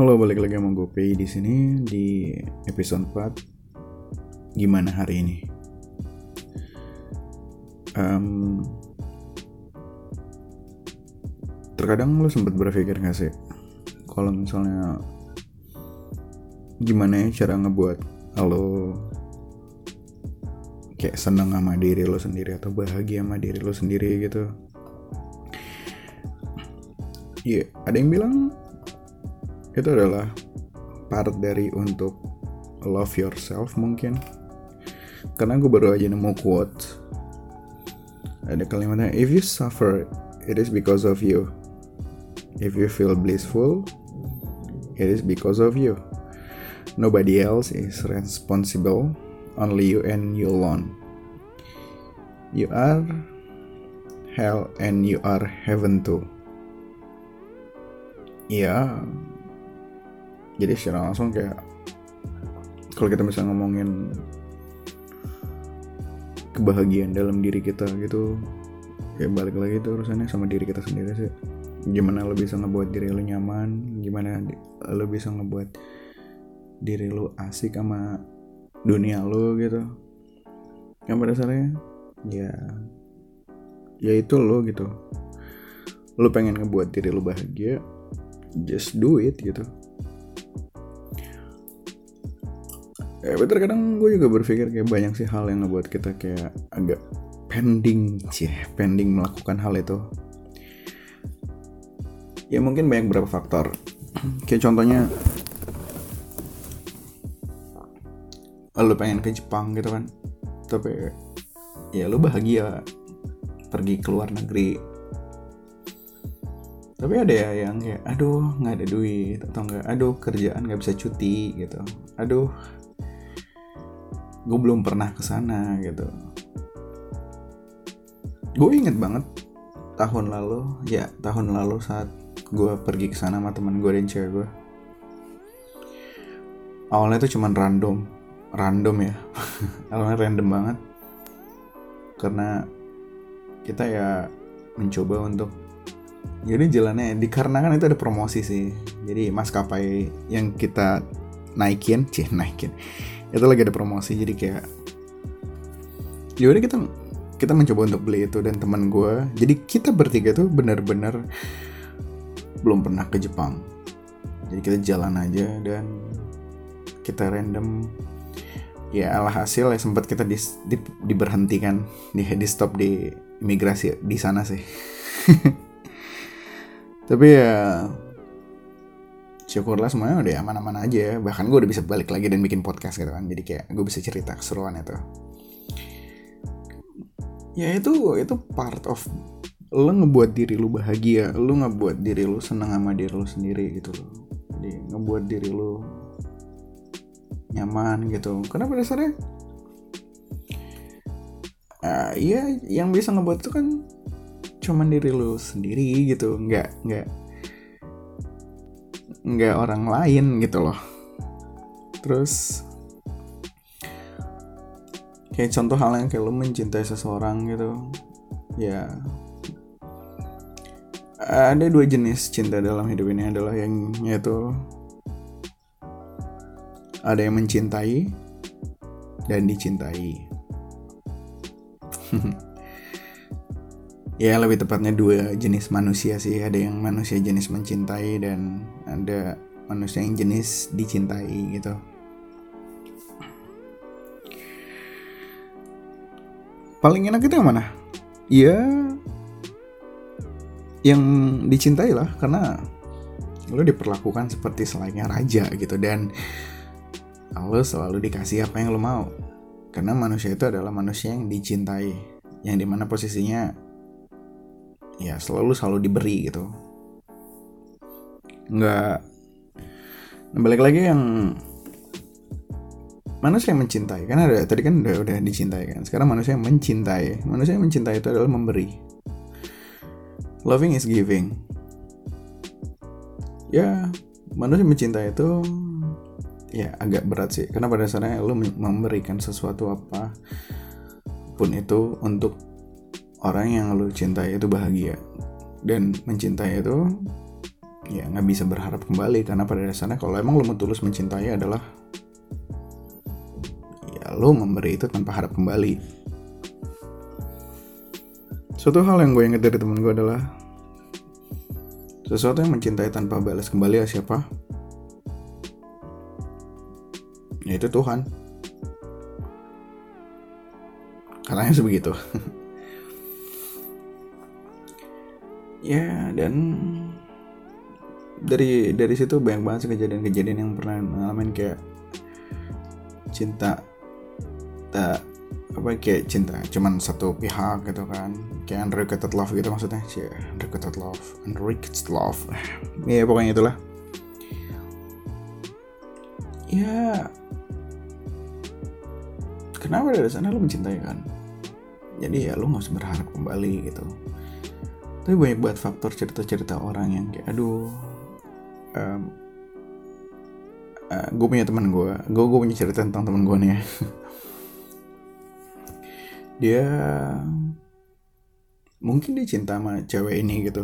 Halo, balik lagi sama gue di sini di episode 4. Gimana hari ini? Um, terkadang lo sempat berpikir gak sih kalau misalnya gimana ya cara ngebuat lo kayak seneng sama diri lo sendiri atau bahagia sama diri lo sendiri gitu Iya, yeah, ada yang bilang itu adalah part dari untuk love yourself mungkin. Karena gue baru aja nemu quote ada kalimatnya if you suffer it is because of you. If you feel blissful it is because of you. Nobody else is responsible only you and you alone. You are hell and you are heaven too. Ya jadi secara langsung kayak kalau kita bisa ngomongin kebahagiaan dalam diri kita gitu ya balik lagi tuh urusannya sama diri kita sendiri sih. Gimana lo bisa ngebuat diri lo nyaman gimana lo bisa ngebuat diri lo asik sama dunia lo gitu. Yang pada dasarnya ya ya itu lo gitu. Lo pengen ngebuat diri lo bahagia just do it gitu ya betul kadang gue juga berpikir kayak banyak sih hal yang ngebuat kita kayak agak pending sih pending melakukan hal itu. Ya mungkin banyak beberapa faktor. Kayak contohnya lo pengen ke Jepang gitu kan tapi ya lo bahagia pergi ke luar negeri. Tapi ada ya yang kayak aduh nggak ada duit atau nggak aduh kerjaan nggak bisa cuti gitu. Aduh gue belum pernah ke sana gitu. Gue inget banget tahun lalu ya tahun lalu saat gue pergi ke sana sama teman gue dan cewek gue awalnya itu cuman random random ya. Awalnya random banget. Karena kita ya mencoba untuk jadi jalannya dikarenakan itu ada promosi sih. Jadi maskapai yang kita naikin cih naikin itu lagi ada promosi jadi kayak yaudah kita kita mencoba untuk beli itu dan teman gue jadi kita bertiga tuh benar-benar belum pernah ke Jepang. Jadi kita jalan aja dan kita random. Ya alhasil ya sempat kita di, di, diberhentikan di di stop di imigrasi di sana sih. Tapi ya syukurlah semuanya udah aman-aman aja bahkan gue udah bisa balik lagi dan bikin podcast gitu kan. Jadi kayak gue bisa cerita keseruan itu. Ya itu itu part of lo ngebuat diri lo bahagia lo ngebuat diri lo senang sama diri lo sendiri gitu loh. Jadi ngebuat diri lo nyaman gitu. Karena pada dasarnya? Uh, ya yang bisa ngebuat itu kan cuman diri lo sendiri gitu. Nggak nggak nggak orang lain gitu loh. Terus kayak contoh hal yang kayak lo mencintai seseorang gitu ya ada dua jenis cinta dalam hidup ini adalah yang yaitu ada yang mencintai dan dicintai ya lebih tepatnya dua jenis manusia sih. Ada yang manusia jenis mencintai dan ada manusia yang jenis dicintai gitu. Paling enak itu yang mana? Ya yang dicintai lah karena lo diperlakukan seperti selayaknya raja gitu. Dan lo selalu dikasih apa yang lo mau. Karena manusia itu adalah manusia yang dicintai yang di mana posisinya ya selalu selalu diberi gitu. Nggak. Nah, balik lagi yang manusia yang mencintai kan ada tadi kan udah udah dicintai kan. Sekarang manusia yang mencintai. Manusia yang mencintai itu adalah memberi. Loving is giving. Ya manusia yang mencintai itu ya agak berat sih. Karena pada dasarnya lo memberikan sesuatu apa pun itu untuk orang yang lu cintai itu bahagia. Dan mencintai itu ya nggak bisa berharap kembali. Karena pada dasarnya kalau emang lo mau tulus mencintai adalah ya lo memberi itu tanpa harap kembali. Suatu hal yang gue inget dari temen gue adalah sesuatu yang mencintai tanpa balas kembali ya siapa? Yaitu Tuhan. Katanya sebegitu ya dan dari dari situ banyak banget kejadian-kejadian yang pernah ngalamin kayak cinta tak apa kayak cinta cuman satu pihak gitu kan. Kayak unrequited love gitu maksudnya. Sih unrequited love unrequited love. Ya pokoknya itulah. Ya kenapa dari sana lo mencintai kan? Jadi ya lo nggak usah berharap kembali gitu tapi banyak banget faktor cerita-cerita orang yang kayak aduh um, uh, eh, gue punya teman gue gue gue punya cerita tentang teman gue nih ya. Dia mungkin dia cinta sama cewek ini gitu.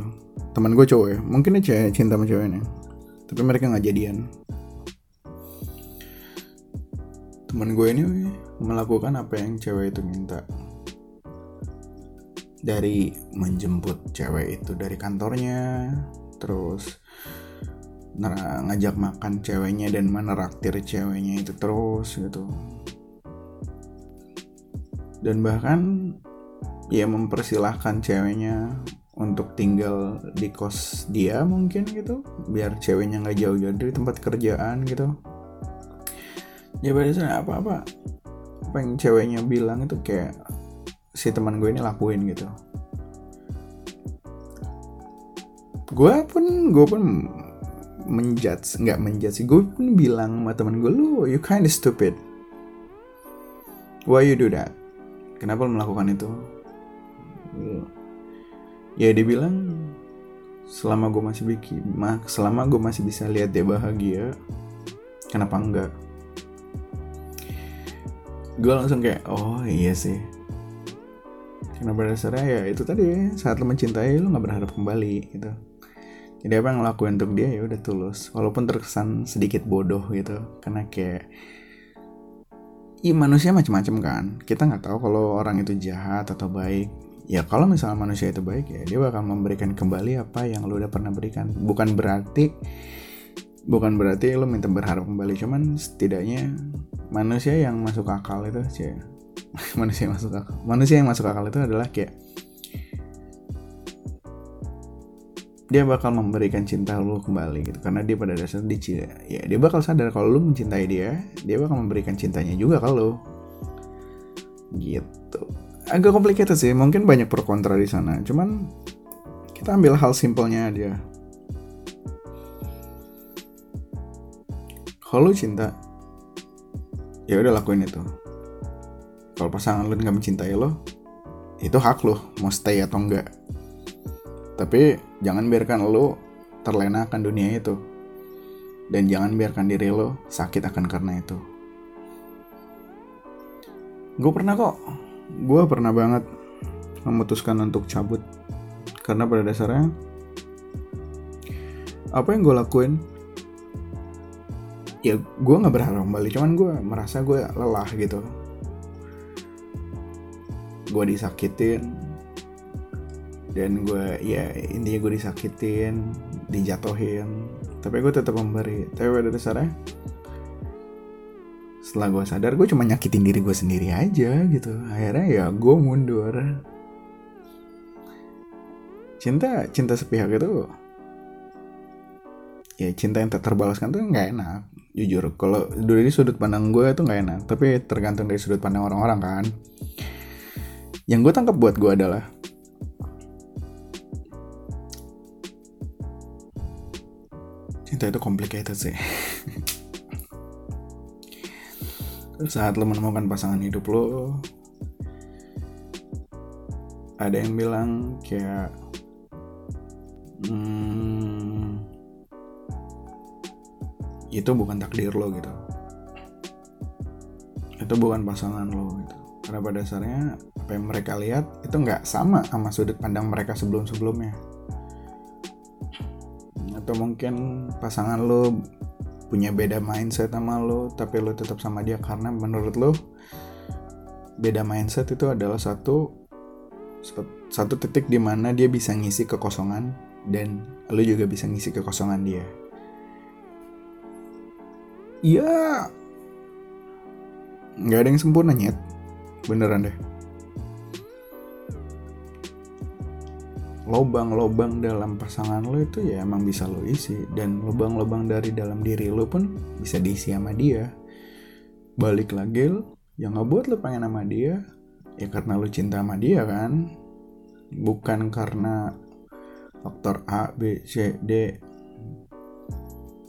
Teman gue cowok ya mungkin dia cinta sama cewek ini. Tapi mereka nggak jadian. Teman gue ini melakukan apa yang cewek itu minta dari menjemput cewek itu dari kantornya terus ngajak makan ceweknya dan meneraktir ceweknya itu terus gitu. Dan bahkan ya mempersilahkan ceweknya untuk tinggal di kos dia mungkin gitu biar ceweknya nggak jauh-jauh dari tempat kerjaan gitu. Ya biasanya apa-apa. Apa yang ceweknya bilang itu kayak si teman gue ini lakuin gitu. Gue pun gue pun menjudge nggak menjudge gue pun bilang sama teman gue lu you kind of stupid. Why you do that? Kenapa lu melakukan itu? Ya dia bilang selama gue masih bikin selama gue masih bisa lihat dia bahagia kenapa enggak? Gue langsung kayak oh iya sih karena pada dasarnya ya itu tadi saat lo mencintai lo nggak berharap kembali gitu. Jadi apa yang ngelakuin untuk dia ya udah tulus. Walaupun terkesan sedikit bodoh gitu. Karena kayak Iya manusia macam-macam kan. Kita nggak tahu kalau orang itu jahat atau baik. Ya kalau misalnya manusia itu baik ya dia bakal memberikan kembali apa yang lo udah pernah berikan. Bukan berarti bukan berarti lo minta berharap kembali. Cuman setidaknya manusia yang masuk akal itu sih manusia yang masuk akal. Manusia yang masuk akal itu adalah kayak dia bakal memberikan cinta lu kembali gitu. Karena dia pada dasarnya dia ya dia bakal sadar kalau lu mencintai dia dia bakal memberikan cintanya juga kalau gitu. Agak complicated sih mungkin banyak pro kontra di sana. Cuman kita ambil hal simpelnya dia kalau cinta ya udah lakuin itu kalau pasangan lu nggak mencintai lo itu hak lo mau stay atau enggak tapi jangan biarkan lo terlena akan dunia itu. Dan jangan biarkan diri lo sakit akan karena itu. Gue pernah kok. Gue pernah banget memutuskan untuk cabut. Karena pada dasarnya apa yang gue lakuin ya gue nggak berharap kembali. Cuman gue merasa gue lelah gitu gue disakitin. Dan gue ya intinya gue disakitin dijatuhin. Tapi gue tetap memberi. Tapi pada dasarnya setelah gue sadar gue cuma nyakitin diri gue sendiri aja gitu. Akhirnya ya gue mundur. Cinta cinta sepihak itu ya cinta yang tak terbalaskan tuh nggak enak. Jujur kalau dari sudut pandang gue tuh nggak enak. Tapi tergantung dari sudut pandang orang-orang kan yang gue tangkap buat gue adalah cinta itu complicated sih. Saat lo menemukan pasangan hidup lo ada yang bilang kayak hmm, itu bukan takdir lo gitu. Itu bukan pasangan lo gitu. Karena pada dasarnya apa yang mereka lihat itu nggak sama sama sudut pandang mereka sebelum sebelumnya atau mungkin pasangan lo punya beda mindset sama lo tapi lo tetap sama dia karena menurut lo beda mindset itu adalah satu satu titik di mana dia bisa ngisi kekosongan dan lo juga bisa ngisi kekosongan dia. Iya, nggak ada yang sempurna nyet, beneran deh. Lobang-lobang dalam pasangan lo itu ya emang bisa lo isi. Dan lobang-lobang dari dalam diri lo pun bisa diisi sama dia. Balik lagi yang ngebuat lo pengen sama dia ya karena lo cinta sama dia kan. Bukan karena faktor A B C D.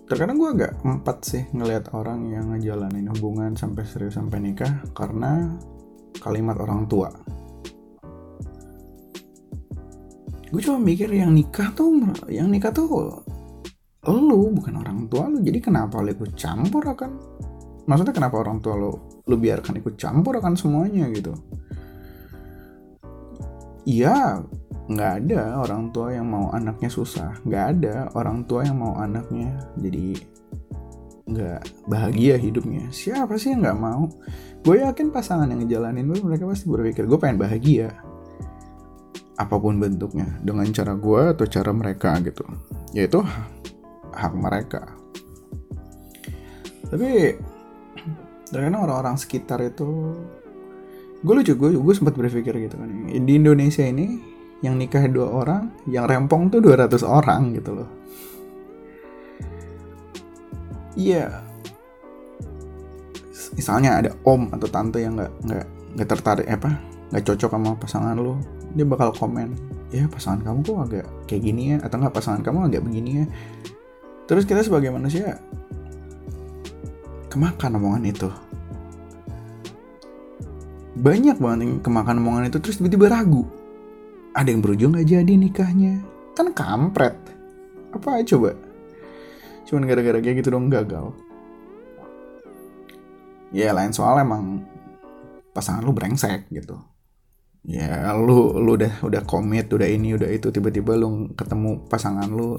Terkadang gue agak empat sih ngelihat orang yang ngejalanin hubungan sampai serius sampai nikah karena kalimat orang tua gue cuma mikir yang nikah tuh yang nikah tuh lu bukan orang tua lu. Jadi kenapa lu ikut campur akan? Maksudnya kenapa orang tua lu lu biarkan ikut campur akan semuanya gitu? Iya nggak ada orang tua yang mau anaknya susah. Nggak ada orang tua yang mau anaknya jadi nggak bahagia hidupnya. Siapa sih yang nggak mau? Gue yakin pasangan yang ngejalanin gue mereka pasti berpikir gue pengen bahagia apa pun bentuknya dengan cara gue atau cara mereka gitu. Yaitu hak mereka. Tapi terkadang orang-orang sekitar itu gue lucu gue gue sempat berpikir gitu kan. Di Indonesia ini yang nikah dua orang yang rempong tuh 200 orang gitu loh. Iya. Misalnya ada om atau tante yang nggak nggak nggak tertarik apa nggak cocok sama pasangan lo dia bakal komen ya pasangan kamu kok agak kayak gini ya? Atau nggak pasangan kamu agak begini ya? Terus kita sebagai manusia kemakan omongan itu. Banyak banget yang kemakan omongan itu terus tiba-tiba ragu. Ada yang berujung gak jadi nikahnya? Kan kampret. Apa coba? Cuman gara-gara kayak gitu dong gagal. Ya lain soal emang pasangan lu brengsek gitu ya lu lu udah udah komit udah ini udah itu tiba-tiba lu ketemu pasangan lu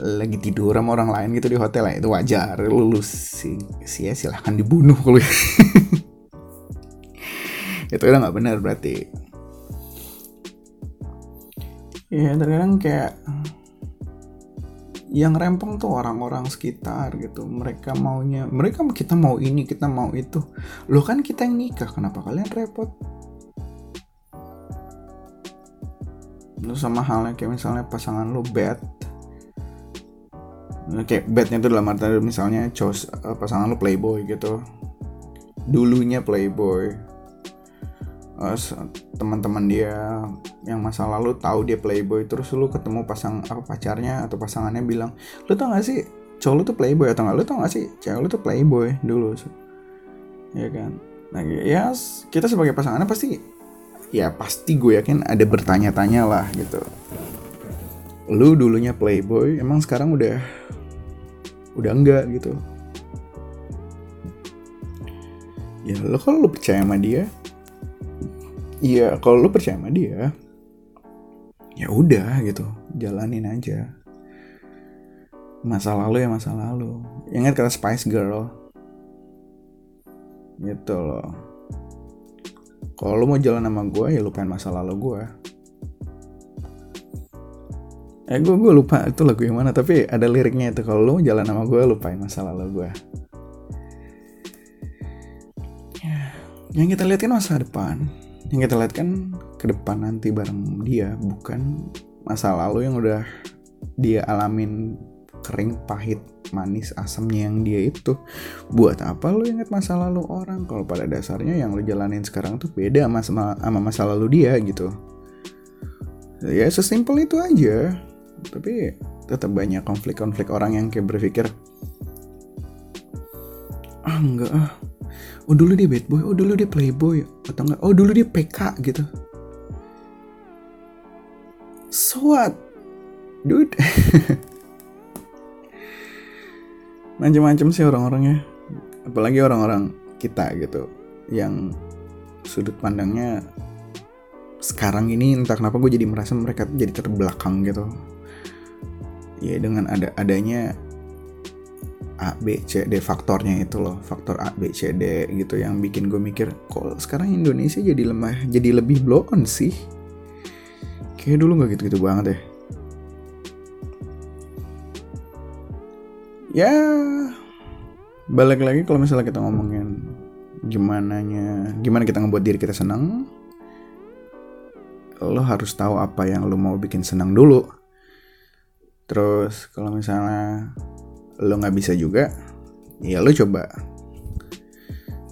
lagi tidur sama orang lain gitu di hotel ya itu wajar. Lu, lu sih si, ya silahkan dibunuh kalau itu udah nggak benar berarti. Ya terkadang kayak yang rempong tuh orang-orang sekitar gitu. Mereka maunya mereka kita mau ini kita mau itu. Lo kan kita yang nikah kenapa kalian repot lu sama halnya kayak misalnya pasangan lu bad. Kayak badnya itu dalam arti misalnya cowok eh, pasangan lu playboy gitu. Dulunya playboy. Teman-teman dia yang masa lalu tahu dia playboy. Terus lu ketemu pasang apa pacarnya atau pasangannya bilang lu tau gak sih cowok lu tuh playboy atau nggak? Lu tau gak sih cewek lu tuh playboy dulu. Ya kan? Nah ya kita sebagai pasangannya pasti ya pasti gue yakin ada bertanya-tanya lah gitu. Lu dulunya playboy emang sekarang udah udah enggak gitu? Ya lo kalau lu percaya sama dia iya kalau lu percaya sama dia ya udah gitu jalanin aja. Masa lalu ya masa lalu. Ingat kata Spice Girl? Gitu loh kalau lo mau jalan sama gue ya lupain masa lalu gue eh gue gue lupa itu lagu yang mana tapi ada liriknya itu. Kalau lo mau jalan sama gue lupain masa lalu gue yang kita lihat kan masa depan. Yang kita lihat kan ke depan nanti bareng dia bukan masa lalu yang udah dia alamin kering pahit manis asamnya yang dia itu. Buat apa lo inget masa lalu orang? Kalau pada dasarnya yang lo jalanin sekarang tuh beda sama, sama masa lalu dia gitu. Ya sesimpel itu aja. Tapi tetap banyak konflik-konflik orang yang kayak berpikir ah enggak ah. Oh dulu dia bad boy oh dulu dia playboy atau enggak? Oh dulu dia PK gitu. So what? Dude macam-macam sih orang-orangnya. Apalagi orang-orang kita gitu yang sudut pandangnya sekarang ini entah kenapa gue jadi merasa mereka jadi terbelakang gitu. Ya dengan ada adanya A, B, C, D faktornya itu loh faktor A, B, C, D gitu yang bikin gue mikir kok sekarang Indonesia jadi lemah jadi lebih blow on sih? Kayak dulu nggak gitu-gitu banget ya ya balik lagi kalau misalnya kita ngomongin gimana nya gimana kita ngebuat diri kita senang lo harus tahu apa yang lo mau bikin senang dulu. Terus kalau misalnya lo nggak bisa juga ya lo coba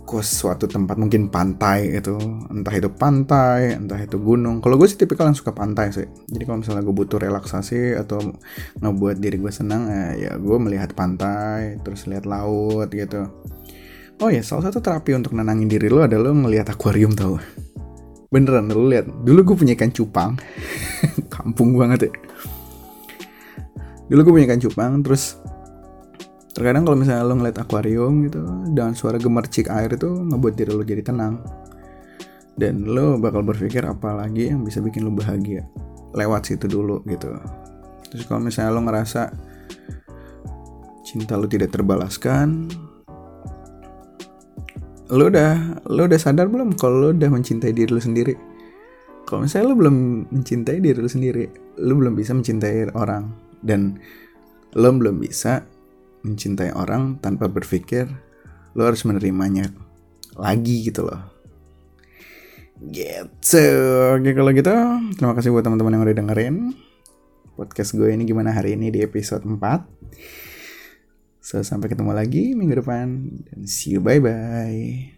ke suatu tempat mungkin pantai itu. Entah itu pantai entah itu gunung. Kalau gue sih tipikal yang suka pantai sih. Jadi kalau misalnya gue butuh relaksasi atau ngebuat diri gue senang eh, ya gue melihat pantai terus lihat laut gitu. Oh ya salah satu terapi untuk nenangin diri lo adalah lo ngelihat akuarium tau. Beneran lo lihat. Dulu gue punya ikan cupang. Kampung banget ya. Dulu gue punya ikan cupang terus terkadang kalau misalnya lo ngeliat akuarium gitu dan suara gemercik air itu ngebuat diri lo jadi tenang. Dan lo bakal berpikir apa lagi yang bisa bikin lo bahagia. Lewat situ dulu gitu. Terus kalau misalnya lo ngerasa cinta lo tidak terbalaskan lo udah lo udah sadar belum kalau lo udah mencintai diri lo sendiri? Kalau misalnya lo belum mencintai diri lo sendiri lo belum bisa mencintai orang. Dan lo belum bisa mencintai orang tanpa berpikir lo harus menerimanya lagi gitu loh. Gitu. Oke kalau gitu terima kasih buat teman-teman yang udah dengerin podcast gue ini gimana hari ini di episode 4 so sampai ketemu lagi minggu depan dan see you bye bye